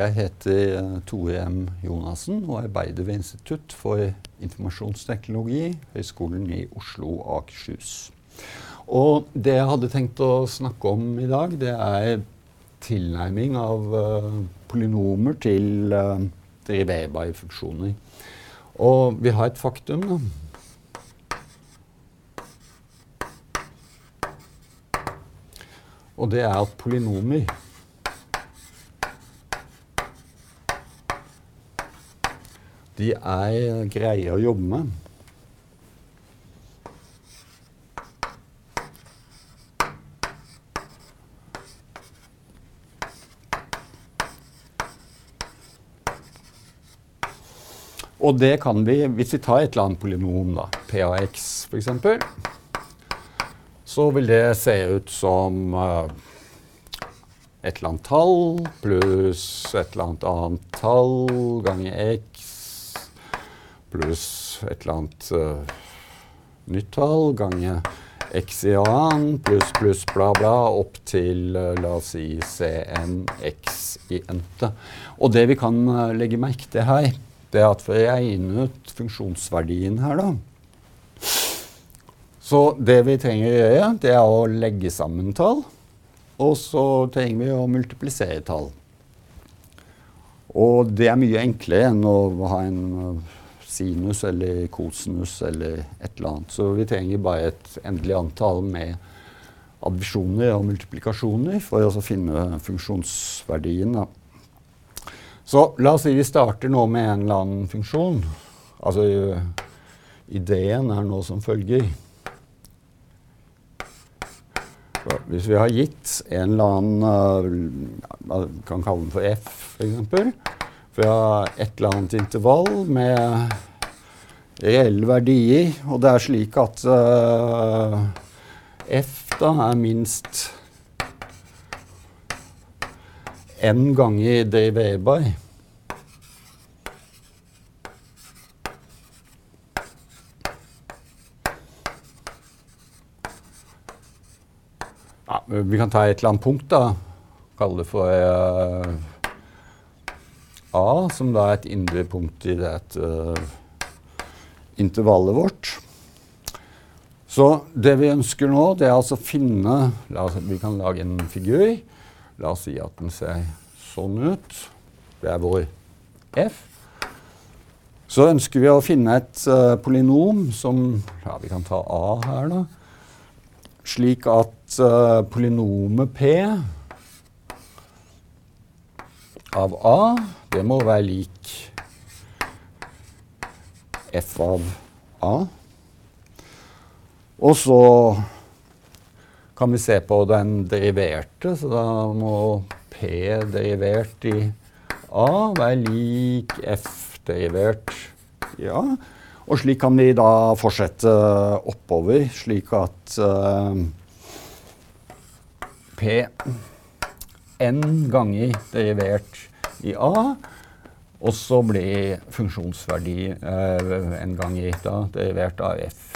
Jeg heter eh, Tore M. Jonassen og arbeider ved Institutt for informasjonsteknologi, Høgskolen i Oslo og Akershus. Og det jeg hadde tenkt å snakke om i dag, det er tilnærming av uh, polynomer til uh, deriverbare funksjoner. Og vi har et faktum, da. Og det er at polynomer De er greie å jobbe med. Og det kan vi, hvis vi tar et eller annet polynom, da, PAX f.eks., så vil det se ut som uh, et eller annet tall pluss et eller annet annet tall ganger x pluss et eller annet uh, nytt tall gange x i annen pluss pluss bla bla opp til uh, la oss si cn x i n-te. Og det vi kan legge merke til her, det er at for å regne ut funksjonsverdien her, da Så det vi trenger å gjøre, det er å legge sammen tall. Og så trenger vi å multiplisere tall. Og det er mye enklere enn å ha en uh, sinus eller kosinus eller et eller annet. Så vi trenger bare et endelig antall med advisjoner og multiplikasjoner for å finne funksjonsverdien. Da. Så la oss si vi starter nå med en eller annen funksjon. Altså ideen er nå som følger. Så hvis vi har gitt en eller annen uh, kan kalle den for f, f.eks. Fra et eller annet intervall med reelle verdier, og det er slik at uh, f da er minst n ganger deriverbar. Ja, vi kan ta et eller annet punkt, da. Kalle det for uh, A, som da er et indre punkt i et uh, intervallet vårt. Så det vi ønsker nå, det er altså å finne oss, Vi kan lage en figur. La oss si at den ser sånn ut. Det er vår f. Så ønsker vi å finne et uh, polynom som ja, Vi kan ta A her, da. Slik at uh, polynomet P av A, det må være lik f av A. Og så kan vi se på den deriverte, så da må P derivert i A være lik F derivert i A. Og slik kan vi da fortsette oppover, slik at uh, P n ganger derivert i A. Og så blir funksjonsverdi en gang gitt da, derivert av F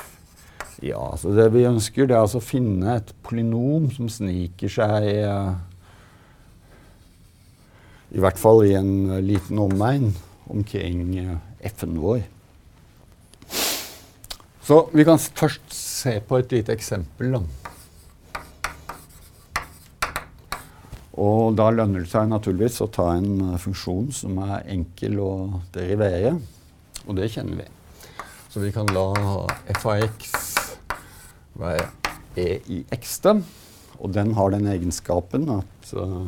ja, så det vi ønsker, det er altså å finne et polynom som sniker seg eh, I hvert fall i en uh, liten omegn omkring eh, f-en vår. Så vi kan først se på et lite eksempel. Da. Og da lønner det seg naturligvis å ta en funksjon som er enkel å derivere. Og det kjenner vi. Så vi kan la f av x være e i x-te. Og den har den egenskapen at uh,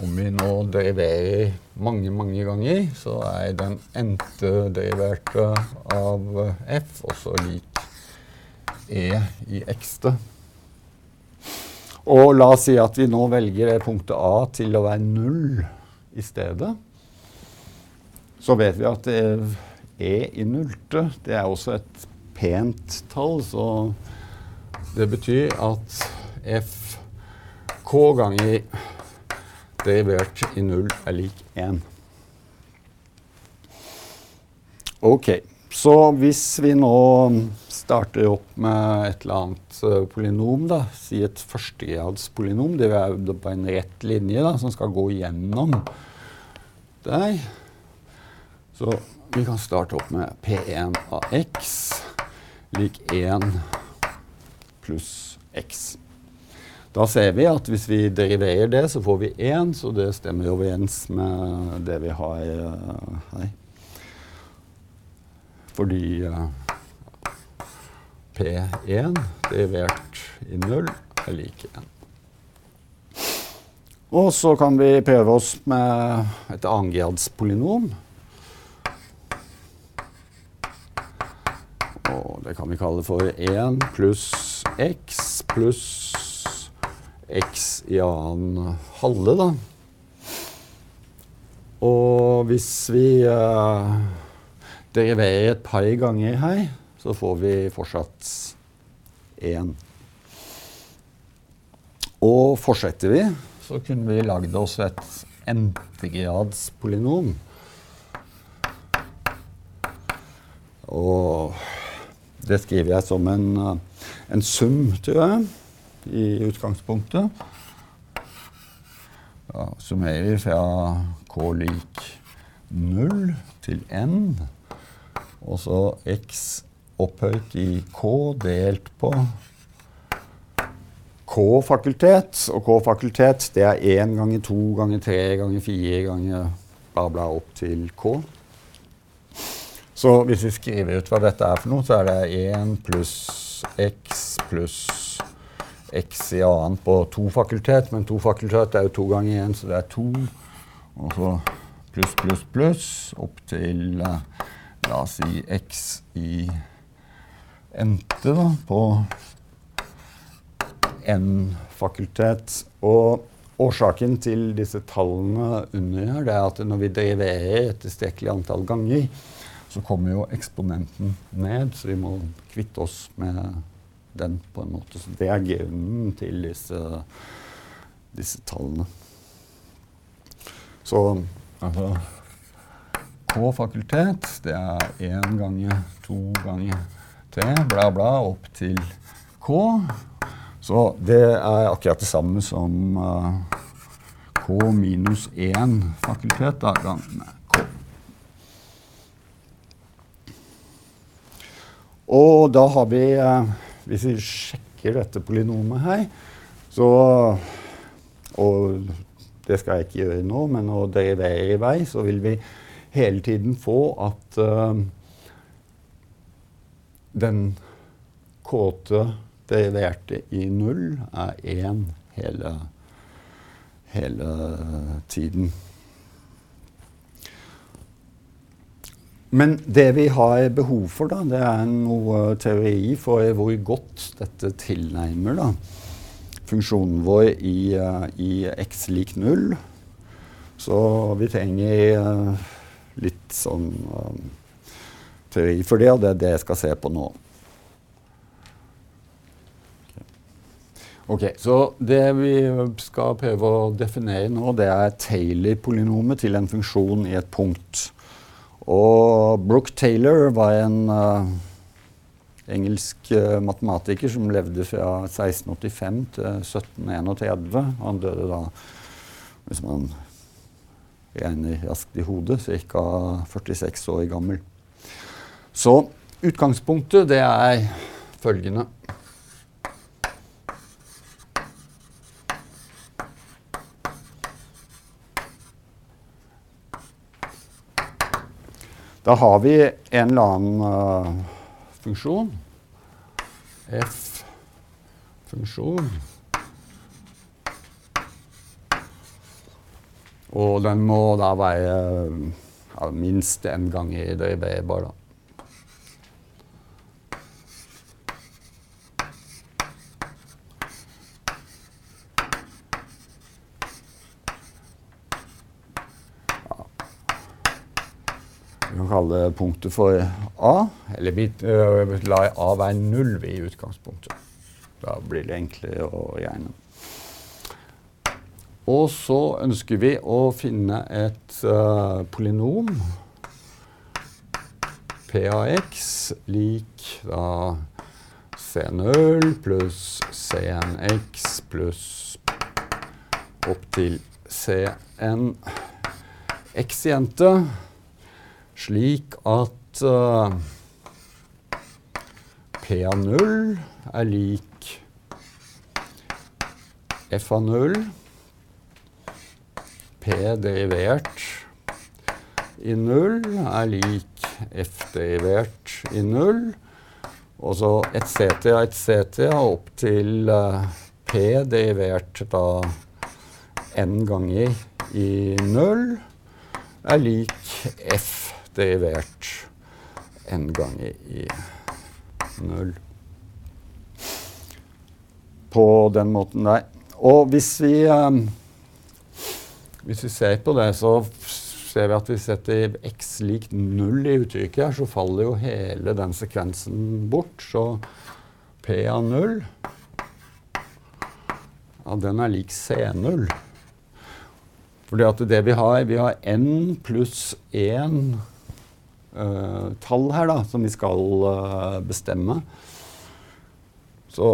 om vi nå deriverer mange, mange ganger, så er den n-te deriverte av f også lik e i x-te. Og la oss si at vi nå velger punktet A til å være null i stedet. Så vet vi at E i nullte det er også et pent tall, så det betyr at fk ganger derivert i null er lik 1. Ok, så hvis vi nå starter opp med et eller annet uh, polynom, da, si et førstegradspolynom, det er på en rett linje da, som skal gå gjennom der. Så vi kan starte opp med P1 av x lik 1 pluss x. Da ser vi at hvis vi deriverer det, så får vi 1, så det stemmer overens med det vi har uh, her. Fordi uh, P1 derivert i 0 er lik 1. Og så kan vi prøve oss med et annengradspolynom. Og det kan vi kalle for 1 pluss x pluss x i annen halve, da. Og hvis vi uh, deriverer et par ganger her, så får vi fortsatt 1. Og fortsetter vi, så kunne vi lagd oss et n-gradspolynom. Og det skriver jeg som en, en sum, tror jeg, i utgangspunktet. Ja, summerer fra k lik 0 til n, og så x opphøyt i K delt på K-fakultet. Og K-fakultet det er 1 ganger to ganger tre ganger fire ganger bla, bla opp til K. Så hvis vi skriver ut hva dette er for noe, så er det 1 pluss x pluss x i annet på to fakultet. Men to fakultet er jo to ganger én, så det er to. Og så pluss, pluss, pluss opp til eh, la oss si x i endte da, på N-fakultet. Og årsaken til disse tallene under her, det er at når vi deriverer et tilstrekkelig antall ganger, så kommer jo eksponenten ned, så vi må kvitte oss med den på en måte. Så det er grunnen til disse, disse tallene. Så altså K-fakultet, det er én ganger, to ganger T, bla, bla, opp til K. Så det er akkurat det samme som uh, K minus 1 fakultet da, ganger K. Og da har vi uh, Hvis vi sjekker dette polynomet her, så Og det skal jeg ikke gjøre nå, men å derivere i vei, så vil vi hele tiden få at uh, den kåte deriverte i null er én hele, hele tiden. Men det vi har behov for, da, det er noe teori for hvor godt dette tilnærmer da, funksjonen vår i, uh, i x lik null. Så vi trenger uh, litt sånn um, teori for det, og det er det jeg skal se på nå. Ok, Så det vi skal prøve å definere nå, det er Taylor-polynomet til en funksjon i et punkt. Og Brooke Taylor var en uh, engelsk uh, matematiker som levde fra 1685 til 1731. Han døde da, hvis man regner raskt i hodet, ca. 46 år gammel. Så utgangspunktet det er følgende. Da har vi en eller annen uh, funksjon. F-funksjon. Og den må da være ja, minst én gang i deriverbar. da. kalle punktet for A. Eller vi uh, lar A være null i utgangspunktet. Da blir det enklere å regne. Og så ønsker vi å finne et uh, polynom P av x lik da C0 pluss C1x pluss opp til Cn x-jente, slik at uh, P av 0 er lik F av 0. P derivert i null er lik F derivert i null. Og så et CT av et CT opp til uh, P derivert da n ganger i null er lik F derivert n ganger i null. På den måten der. Og hvis vi, um, hvis vi ser på det, så ser vi at vi setter x lik 0 i uttrykket så faller jo hele den sekvensen bort. Så P av 0 ja, den er lik C0. Fordi at det vi har, vi har n pluss 1 uh, tall her da, som vi skal uh, bestemme. Så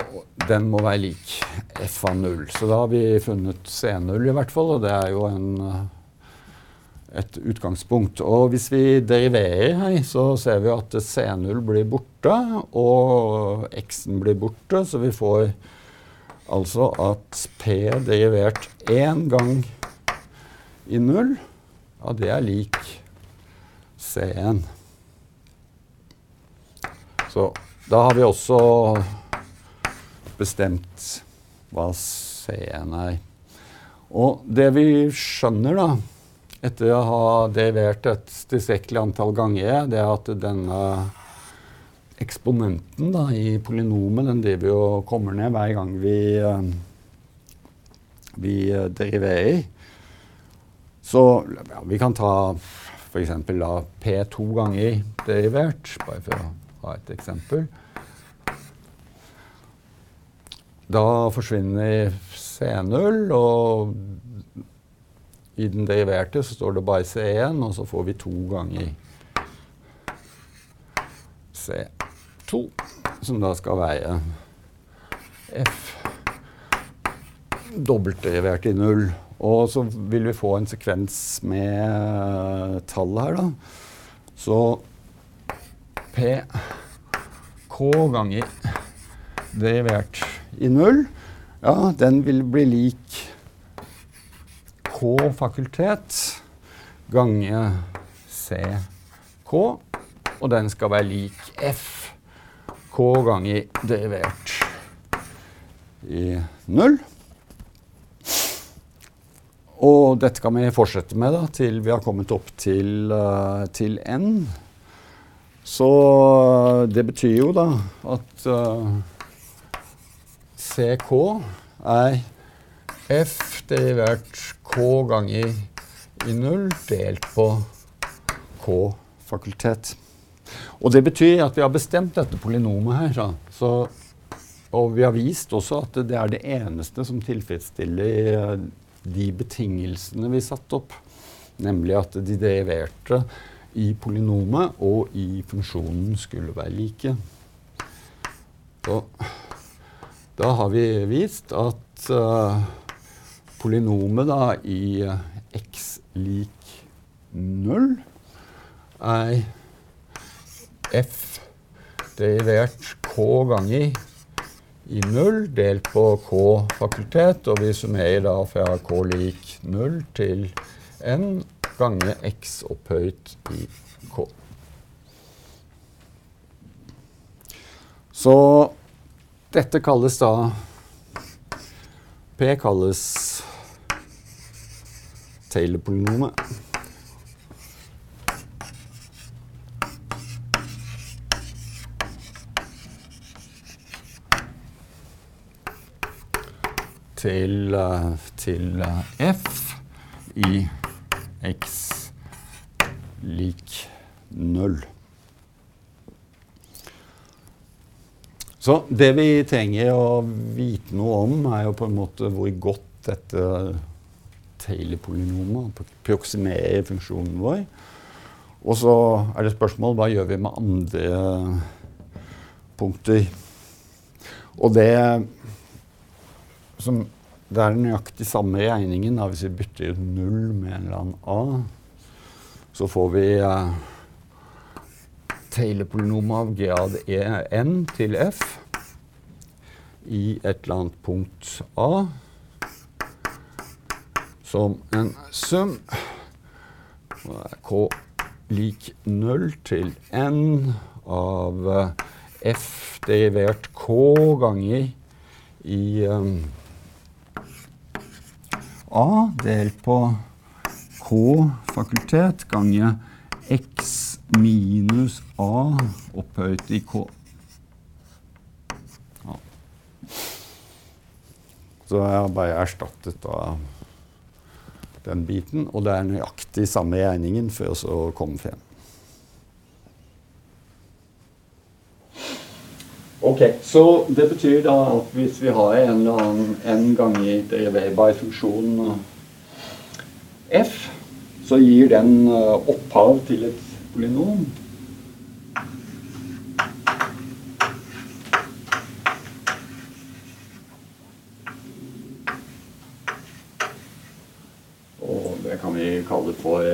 den må være lik f av 0. Så da har vi funnet C0 i hvert fall, og det er jo en uh, et utgangspunkt. Og hvis vi deriverer her, så ser vi at C0 blir borte, og X-en blir borte, så vi får altså at P derivert én gang i null, ja, det er lik C1. Så da har vi også bestemt hva C-en er. Og det vi skjønner, da, etter å ha derivert et tilstrekkelig antall ganger, det er at denne eksponenten da, i polynomet den driver og kommer ned hver gang vi, vi deriverer. Så ja, vi kan ta f.eks. P to ganger derivert, bare for å ha et eksempel. Da forsvinner C0, og i den deriverte så står det bare C1, og så får vi to ganger C2, som da skal veie F dobbeltderivert i null. Og så vil vi få en sekvens med tall her, da. Så P K ganger derivert i null, ja, den vil bli lik K-fakultet gange CK, og den skal være lik F K ganger derivert i null. Og dette kan vi fortsette med da, til vi har kommet opp til, uh, til N. Så det betyr jo da at uh, CK er F derivert K ganger i null delt på K-fakultet. Og det betyr at vi har bestemt dette polynomet her. Så, og vi har vist også at det er det eneste som tilfredsstiller eh, de betingelsene vi satte opp. Nemlig at de deriverte i polynomet og i funksjonen skulle være like. Så da har vi vist at uh, polynomet da i eh, x lik 0 er f derivert k ganger i 0 delt på k-fakultet, og vi summerer da fra k lik 0 til n ganger x opphøyt i k. Så dette kalles da P kalles Taylor-polynomet. Til, til f i x lik null. Så det vi trenger å vite noe om, er jo på en måte hvor godt dette Taylor-polynomet proksimerer funksjonen vår. Og så er det spørsmål hva gjør vi med andre punkter. Og det som Det er nøyaktig samme regningen da, hvis vi bytter ut null med en eller annen A. Så får vi uh, Taylor-polynom av grad EN til f i et eller annet punkt A som en sum. K lik null til n av uh, f derivert k ganger i um, A delt på K fakultet ganger X minus A opphøyt i K. Ja. Så jeg har bare erstattet da den biten, og det er nøyaktig samme regningen for å komme frem. Ok, Så det betyr da at hvis vi har en eller annen n ganger deriverbar funksjon f, så gir den eh, opphav til et polynom. Og det kan vi kalle for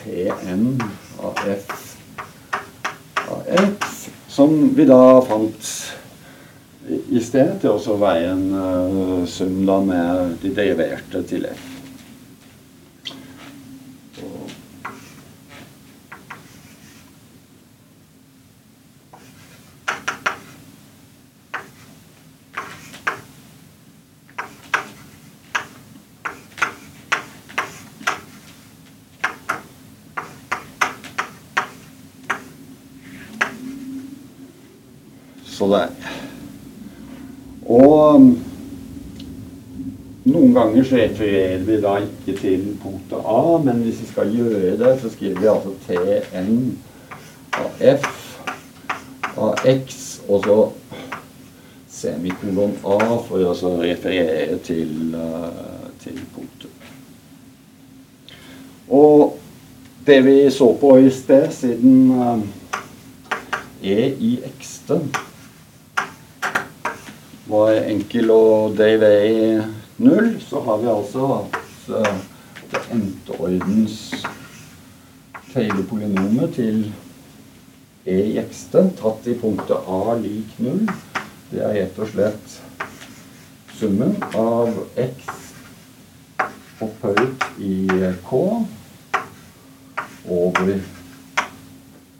Tn av f av x, som vi da fant i sted til å veie en uh, sum da med de deriverte til f. Så der. Og noen ganger så refererer vi da ikke til punktet A, men hvis vi skal gjøre det, så skriver vi altså Tn av F av X, og så semikolon A for å referere til, uh, til punktet. Og det vi så på i sted, siden uh, E i X-te var enkel og derive null, så har vi altså at uh, det endte ordens Taylor-polynomet til e i x-te tatt i punktet a lik null. Det er rett og slett summen av x opphøyet i k over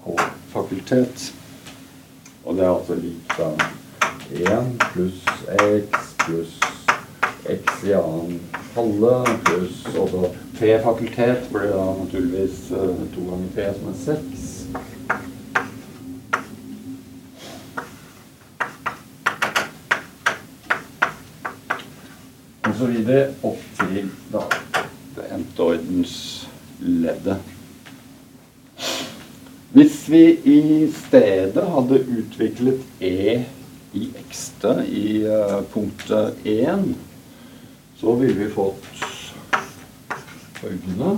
k-fakultet. Og det er altså lik 1 pluss x pluss x i annen halve pluss også P-fakultet blir da naturligvis uh, to ganger P som er 6. Og så videre opp til da, det endte ordensleddet. Hvis vi i stedet hadde utviklet E i x-te i uh, punktet 1, så ville vi fått følgende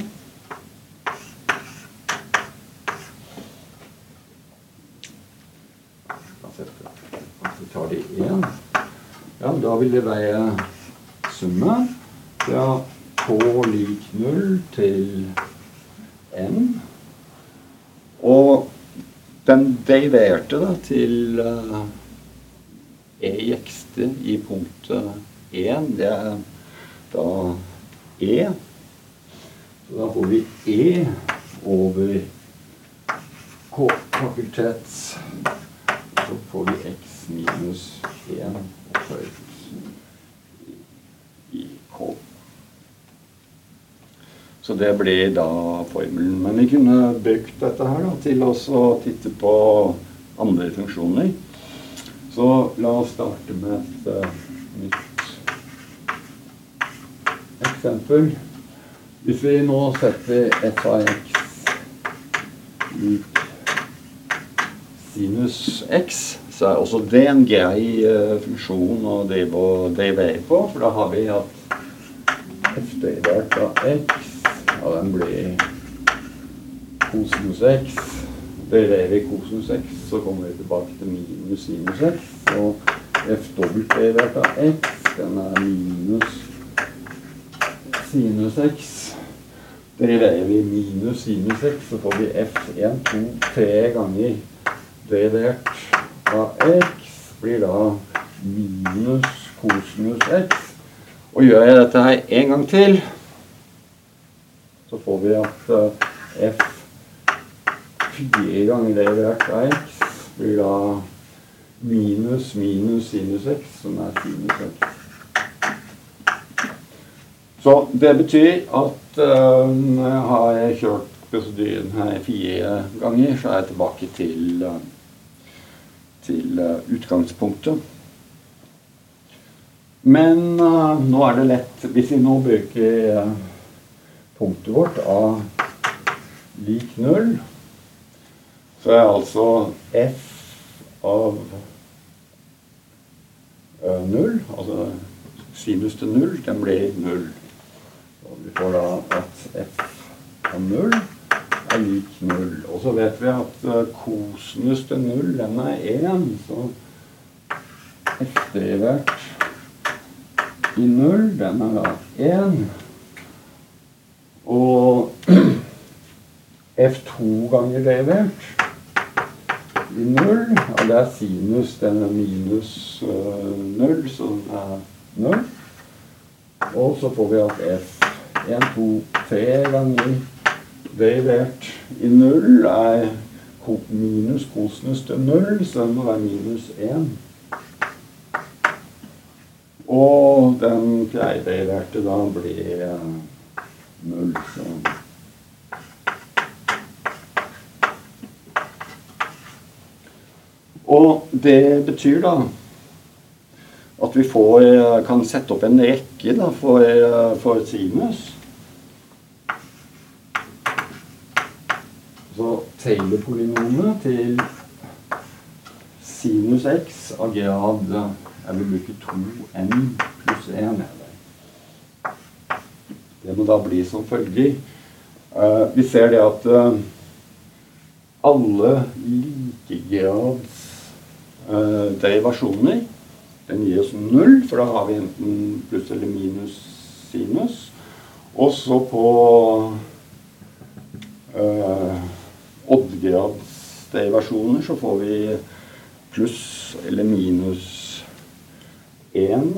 Vi tar det igjen. 1. Ja, da vil det veie summen fra k lik 0 til n. Og den deiverte da til uh, E jekster i punktet 1, det er da E. Så da får vi E over K-fakultet. Så får vi X minus 1 opphøyet i K. Så det ble da formelen. Men vi kunne brukt dette her da, til å titte på andre funksjoner. Så la oss starte med et uh, nytt eksempel. Hvis vi nå setter f av x lik sinus x, så er også det en grei uh, funksjon å drive og derivere på. For da har vi at f derivert av x, ja, den blir kosinus x vi kosinus x, så kommer vi tilbake til minus sinus x. Og f dobbelt delt av x, den er minus sinus x. Deriverer vi minus sinus x, så får vi f1, 2, 3 ganger derivert av x blir da minus kosinus x. Og gjør jeg dette her en gang til, så får vi at uh, f fire ganger derivert av x blir da minus minus sinus x, som er sinus x. Så det betyr at uh, har jeg kjørt prosedyren her fire ganger, så er jeg tilbake til, uh, til uh, utgangspunktet. Men uh, nå er det lett Hvis vi nå bruker punktet vårt av lik null, så er altså f av null, altså sinus til null, den blir null. Og vi får da at f av null er lik null. Og så vet vi at uh, kosinus til null, den er 1. Så f-derivert i null, den er da 1. Og f2 ganger derivert i null, og det er sinus, den er minus øh, null, så den er null. Og så får vi at f 1, 2, 3 ganger derivert i null er minus kosinus til null, så den må være minus 1. Og den fjerde deriverte da blir null. Så. Og det betyr da at vi får, kan sette opp en rekke da, for, for sinus. Så Taylor-polynomet til sinus x av grad Jeg vil bruke 2n pluss 1. Det må da bli som følger. Uh, vi ser det at alle likegrads uh, derivasjoner den gir oss null, for da har vi enten pluss eller minus sinus. Og så på uh, oddgradsderivasjoner så får vi pluss eller minus én,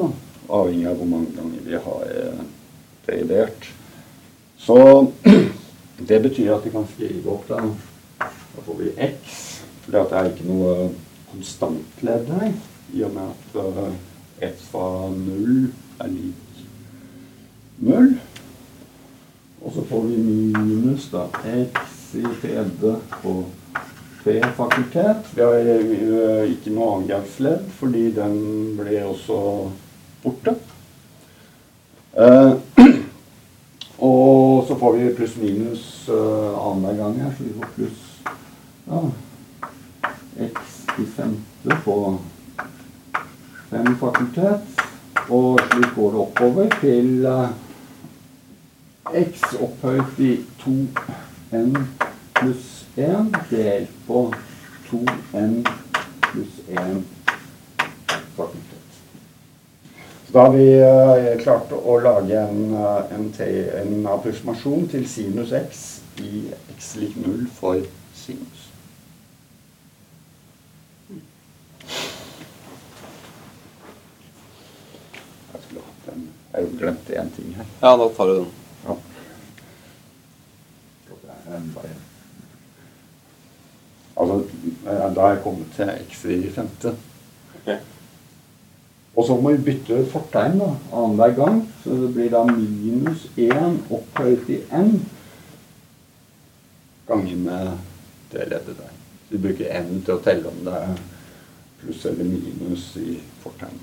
avhengig av hvor mange ganger vi har uh, derivert. Så det betyr at vi kan skrive opp da Da får vi x, for det er ikke noe konstantledd her i og med at uh, f fra null er lik null. Og så får vi minus da x i tredje på P-fakultet. Vi har uh, ikke noe angangsledd, fordi den ble også borte. Uh, og så får vi pluss-minus uh, annenhver gang her, så vi får pluss ja, i femte på fem fakultet. Og slik går det oppover til uh, x opphøyd i 2n pluss 1 delt på 2n pluss 1 fakultet. Da har vi eh, klart å lage en, uh, en, en approksimasjon til sinus x i x lik 0 for sinus. Jeg glemte én ting her. Ja, da tar du den. Ja. Altså, da har jeg kommet til x i femte. Okay. Og så må vi bytte fortegn da, annenhver gang. Så det blir da minus 1 opphøyt i n ganger med det leddet der. Så vi bruker n til å telle om det er pluss eller minus i fortegn.